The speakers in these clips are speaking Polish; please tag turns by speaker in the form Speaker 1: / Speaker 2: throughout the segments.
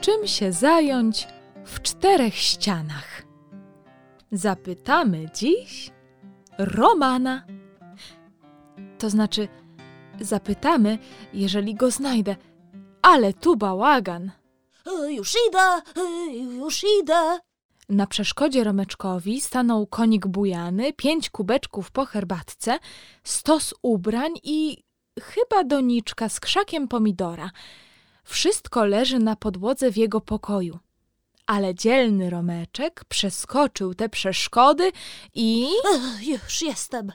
Speaker 1: czym się zająć w czterech ścianach? Zapytamy dziś Romana. To znaczy, zapytamy, jeżeli go znajdę, ale tu bałagan.
Speaker 2: E, Już idę, e, już idę.
Speaker 1: Na przeszkodzie Romeczkowi stanął konik bujany, pięć kubeczków po herbatce, stos ubrań i chyba doniczka z krzakiem pomidora. Wszystko leży na podłodze w jego pokoju. Ale dzielny Romeczek przeskoczył te przeszkody i...
Speaker 2: E, Już jestem.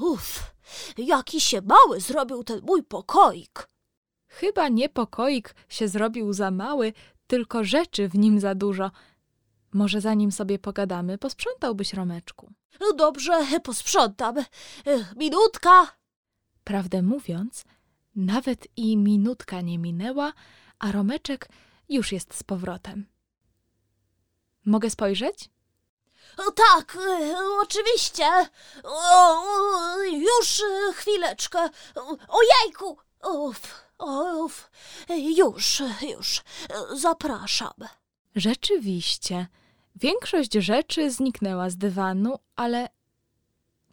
Speaker 2: Uff, jaki się mały zrobił ten mój pokoik.
Speaker 1: Chyba nie pokoik się zrobił za mały, tylko rzeczy w nim za dużo. Może zanim sobie pogadamy, posprzątałbyś Romeczku.
Speaker 2: Dobrze, posprzątam. Minutka.
Speaker 1: Prawdę mówiąc, nawet i minutka nie minęła, a Romeczek już jest z powrotem. Mogę spojrzeć?
Speaker 2: O, tak, e, oczywiście. O, już e, chwileczkę. O, Ojejku. Uf, uf. Już, już. Zapraszam.
Speaker 1: Rzeczywiście, większość rzeczy zniknęła z dywanu, ale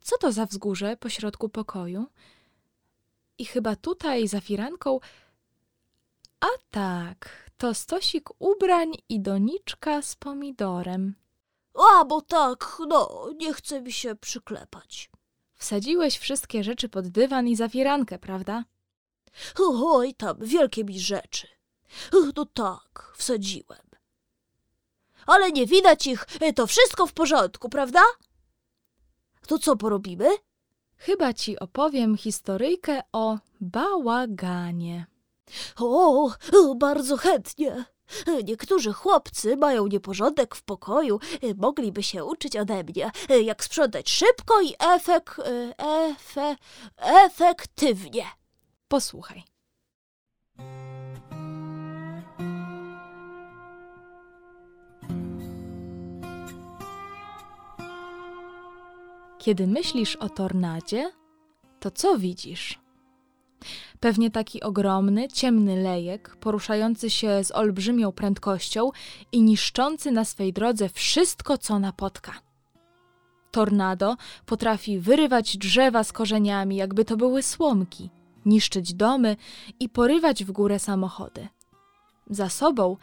Speaker 1: co to za wzgórze pośrodku pokoju? I chyba tutaj za firanką. A tak, to stosik ubrań i doniczka z pomidorem.
Speaker 2: A, bo tak, no, nie chce mi się przyklepać.
Speaker 1: Wsadziłeś wszystkie rzeczy pod dywan i za firankę, prawda?
Speaker 2: Oj, tam wielkie mi rzeczy. No tak, wsadziłem. Ale nie widać ich, to wszystko w porządku, prawda? To co porobimy?
Speaker 1: Chyba ci opowiem historyjkę o bałaganie.
Speaker 2: O, bardzo chętnie. Niektórzy chłopcy mają nieporządek w pokoju, mogliby się uczyć ode mnie, jak sprzątać szybko i efek, e, efe, efektywnie.
Speaker 1: Posłuchaj. Kiedy myślisz o tornadzie, to co widzisz? Pewnie taki ogromny, ciemny lejek, poruszający się z olbrzymią prędkością i niszczący na swej drodze wszystko, co napotka. Tornado potrafi wyrywać drzewa z korzeniami, jakby to były słomki, niszczyć domy i porywać w górę samochody. Za sobą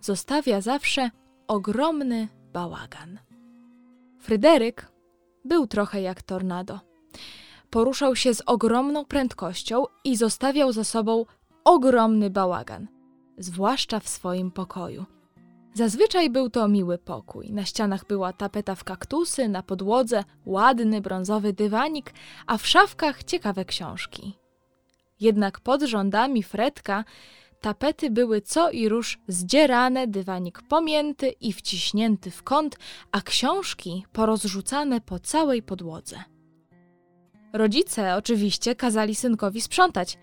Speaker 1: zostawia zawsze ogromny bałagan. Fryderyk był trochę jak tornado. Poruszał się z ogromną prędkością i zostawiał za sobą ogromny bałagan, zwłaszcza w swoim pokoju. Zazwyczaj był to miły pokój. Na ścianach była tapeta w kaktusy, na podłodze ładny brązowy dywanik, a w szafkach ciekawe książki. Jednak pod rządami Fredka tapety były co i róż zdzierane, dywanik pomięty i wciśnięty w kąt, a książki porozrzucane po całej podłodze. Rodzice oczywiście kazali synkowi sprzątać,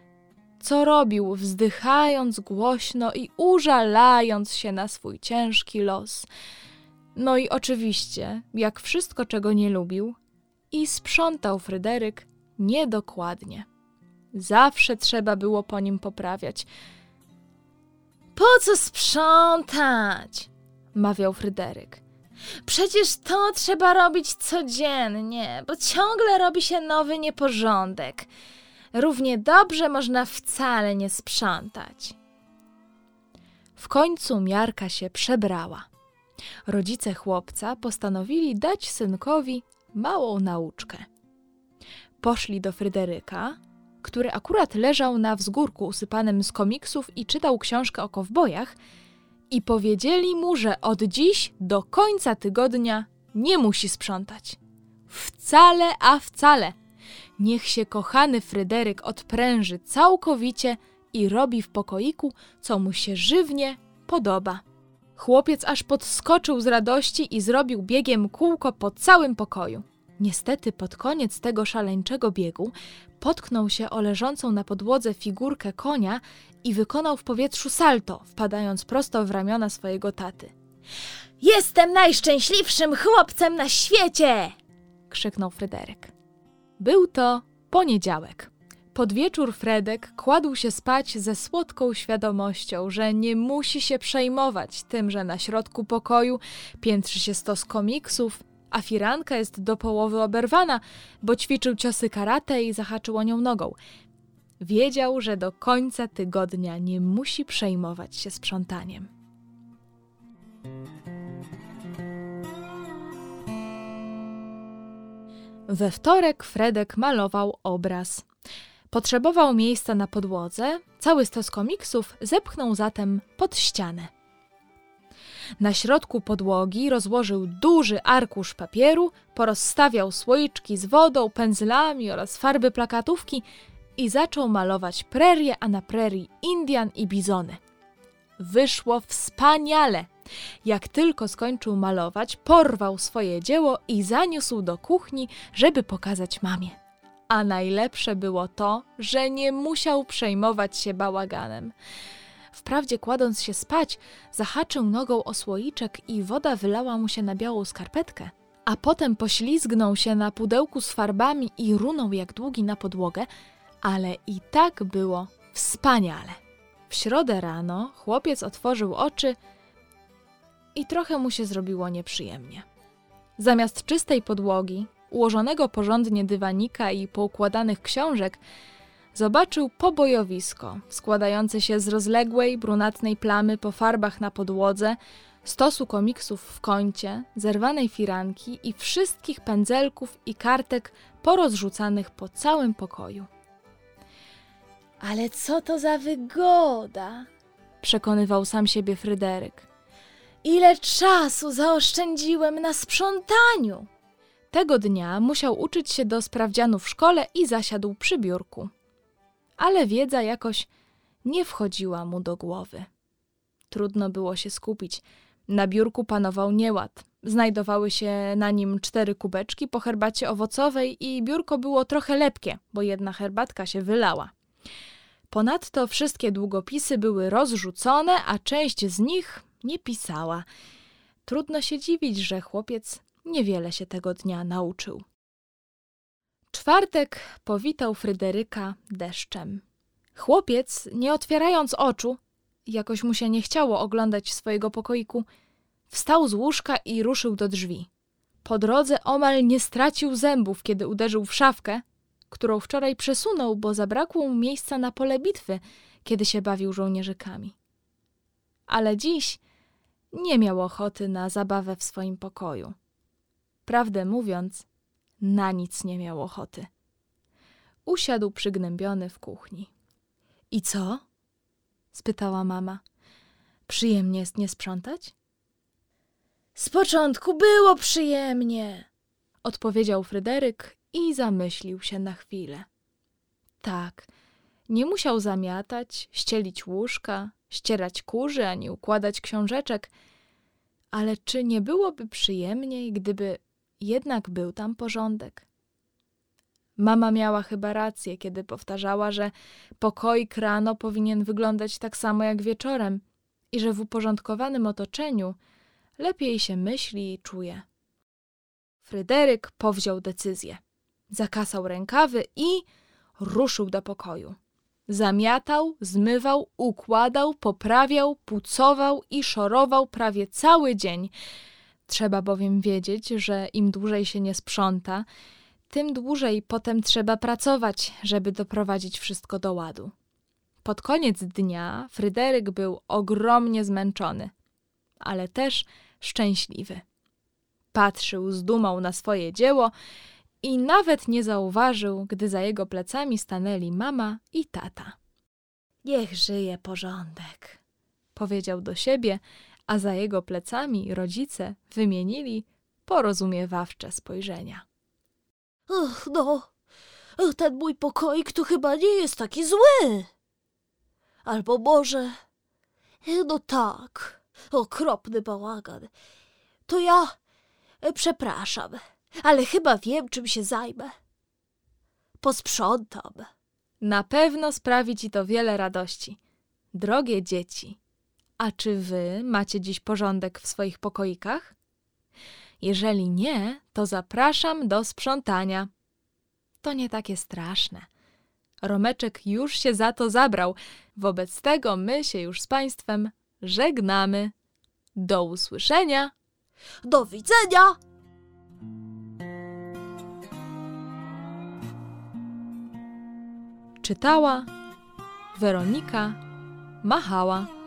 Speaker 1: co robił, wzdychając głośno i użalając się na swój ciężki los. No i oczywiście, jak wszystko, czego nie lubił, i sprzątał Fryderyk niedokładnie. Zawsze trzeba było po nim poprawiać. Po co sprzątać? mawiał Fryderyk. Przecież to trzeba robić codziennie, bo ciągle robi się nowy nieporządek. Równie dobrze można wcale nie sprzątać. W końcu miarka się przebrała. Rodzice chłopca postanowili dać synkowi małą nauczkę. Poszli do Fryderyka, który akurat leżał na wzgórku usypanym z komiksów i czytał książkę o kowbojach, i powiedzieli mu, że od dziś do końca tygodnia nie musi sprzątać. Wcale, a wcale. Niech się kochany Fryderyk odpręży całkowicie i robi w pokoiku, co mu się żywnie podoba. Chłopiec aż podskoczył z radości i zrobił biegiem kółko po całym pokoju. Niestety pod koniec tego szaleńczego biegu potknął się o leżącą na podłodze figurkę konia i wykonał w powietrzu salto, wpadając prosto w ramiona swojego taty. Jestem najszczęśliwszym chłopcem na świecie! krzyknął Fryderyk. Był to poniedziałek. Pod wieczór Fredek kładł się spać ze słodką świadomością, że nie musi się przejmować tym, że na środku pokoju piętrzy się stos komiksów, a firanka jest do połowy oberwana, bo ćwiczył ciosy karate i zahaczył o nią nogą. Wiedział, że do końca tygodnia nie musi przejmować się sprzątaniem. We wtorek Fredek malował obraz. Potrzebował miejsca na podłodze, cały stos komiksów zepchnął zatem pod ścianę. Na środku podłogi rozłożył duży arkusz papieru, porozstawiał słoiczki z wodą, pędzlami oraz farby plakatówki i zaczął malować prerie, a na prerii Indian i bizony. Wyszło wspaniale! Jak tylko skończył malować, porwał swoje dzieło i zaniósł do kuchni, żeby pokazać mamie. A najlepsze było to, że nie musiał przejmować się bałaganem. Wprawdzie kładąc się spać, zahaczył nogą o słoiczek i woda wylała mu się na białą skarpetkę, a potem poślizgnął się na pudełku z farbami i runął jak długi na podłogę, ale i tak było wspaniale. W środę rano chłopiec otworzył oczy i trochę mu się zrobiło nieprzyjemnie. Zamiast czystej podłogi, ułożonego porządnie dywanika i poukładanych książek, zobaczył pobojowisko składające się z rozległej, brunatnej plamy po farbach na podłodze, stosu komiksów w kącie, zerwanej firanki i wszystkich pędzelków i kartek porozrzucanych po całym pokoju. Ale co to za wygoda! przekonywał sam siebie Fryderyk. Ile czasu zaoszczędziłem na sprzątaniu! Tego dnia musiał uczyć się do sprawdzianu w szkole i zasiadł przy biurku. Ale wiedza jakoś nie wchodziła mu do głowy. Trudno było się skupić. Na biurku panował nieład. Znajdowały się na nim cztery kubeczki po herbacie owocowej i biurko było trochę lepkie, bo jedna herbatka się wylała. Ponadto wszystkie długopisy były rozrzucone, a część z nich nie pisała. Trudno się dziwić, że chłopiec niewiele się tego dnia nauczył. Czwartek powitał Fryderyka deszczem. Chłopiec, nie otwierając oczu, jakoś mu się nie chciało oglądać swojego pokoiku, wstał z łóżka i ruszył do drzwi. Po drodze omal nie stracił zębów, kiedy uderzył w szafkę, którą wczoraj przesunął, bo zabrakło mu miejsca na pole bitwy, kiedy się bawił żołnierzykami. Ale dziś nie miał ochoty na zabawę w swoim pokoju. Prawdę mówiąc, na nic nie miał ochoty. Usiadł przygnębiony w kuchni. I co? spytała mama. Przyjemnie jest nie sprzątać? Z początku było przyjemnie, odpowiedział Fryderyk i zamyślił się na chwilę. Tak, nie musiał zamiatać, ścielić łóżka, ścierać kurzy ani układać książeczek, ale czy nie byłoby przyjemniej, gdyby jednak był tam porządek? Mama miała chyba rację, kiedy powtarzała, że pokoik rano powinien wyglądać tak samo jak wieczorem i że w uporządkowanym otoczeniu lepiej się myśli i czuje. Fryderyk powziął decyzję. Zakasał rękawy i ruszył do pokoju. Zamiatał, zmywał, układał, poprawiał, pucował i szorował prawie cały dzień. Trzeba bowiem wiedzieć, że im dłużej się nie sprząta, tym dłużej potem trzeba pracować, żeby doprowadzić wszystko do ładu. Pod koniec dnia Fryderyk był ogromnie zmęczony, ale też szczęśliwy. Patrzył z dumą na swoje dzieło i nawet nie zauważył, gdy za jego plecami stanęli mama i tata. Niech żyje porządek, powiedział do siebie, a za jego plecami rodzice wymienili porozumiewawcze spojrzenia.
Speaker 2: Ach, no, ten mój pokoik tu chyba nie jest taki zły. Albo może, no tak, okropny bałagan. To ja, e, przepraszam, ale chyba wiem, czym się zajmę. Posprzątam.
Speaker 1: Na pewno sprawi ci to wiele radości. Drogie dzieci, a czy wy macie dziś porządek w swoich pokoikach? Jeżeli nie, to zapraszam do sprzątania. To nie takie straszne. Romeczek już się za to zabrał. Wobec tego my się już z Państwem żegnamy. Do usłyszenia.
Speaker 2: Do widzenia!
Speaker 1: Czytała Weronika Machała.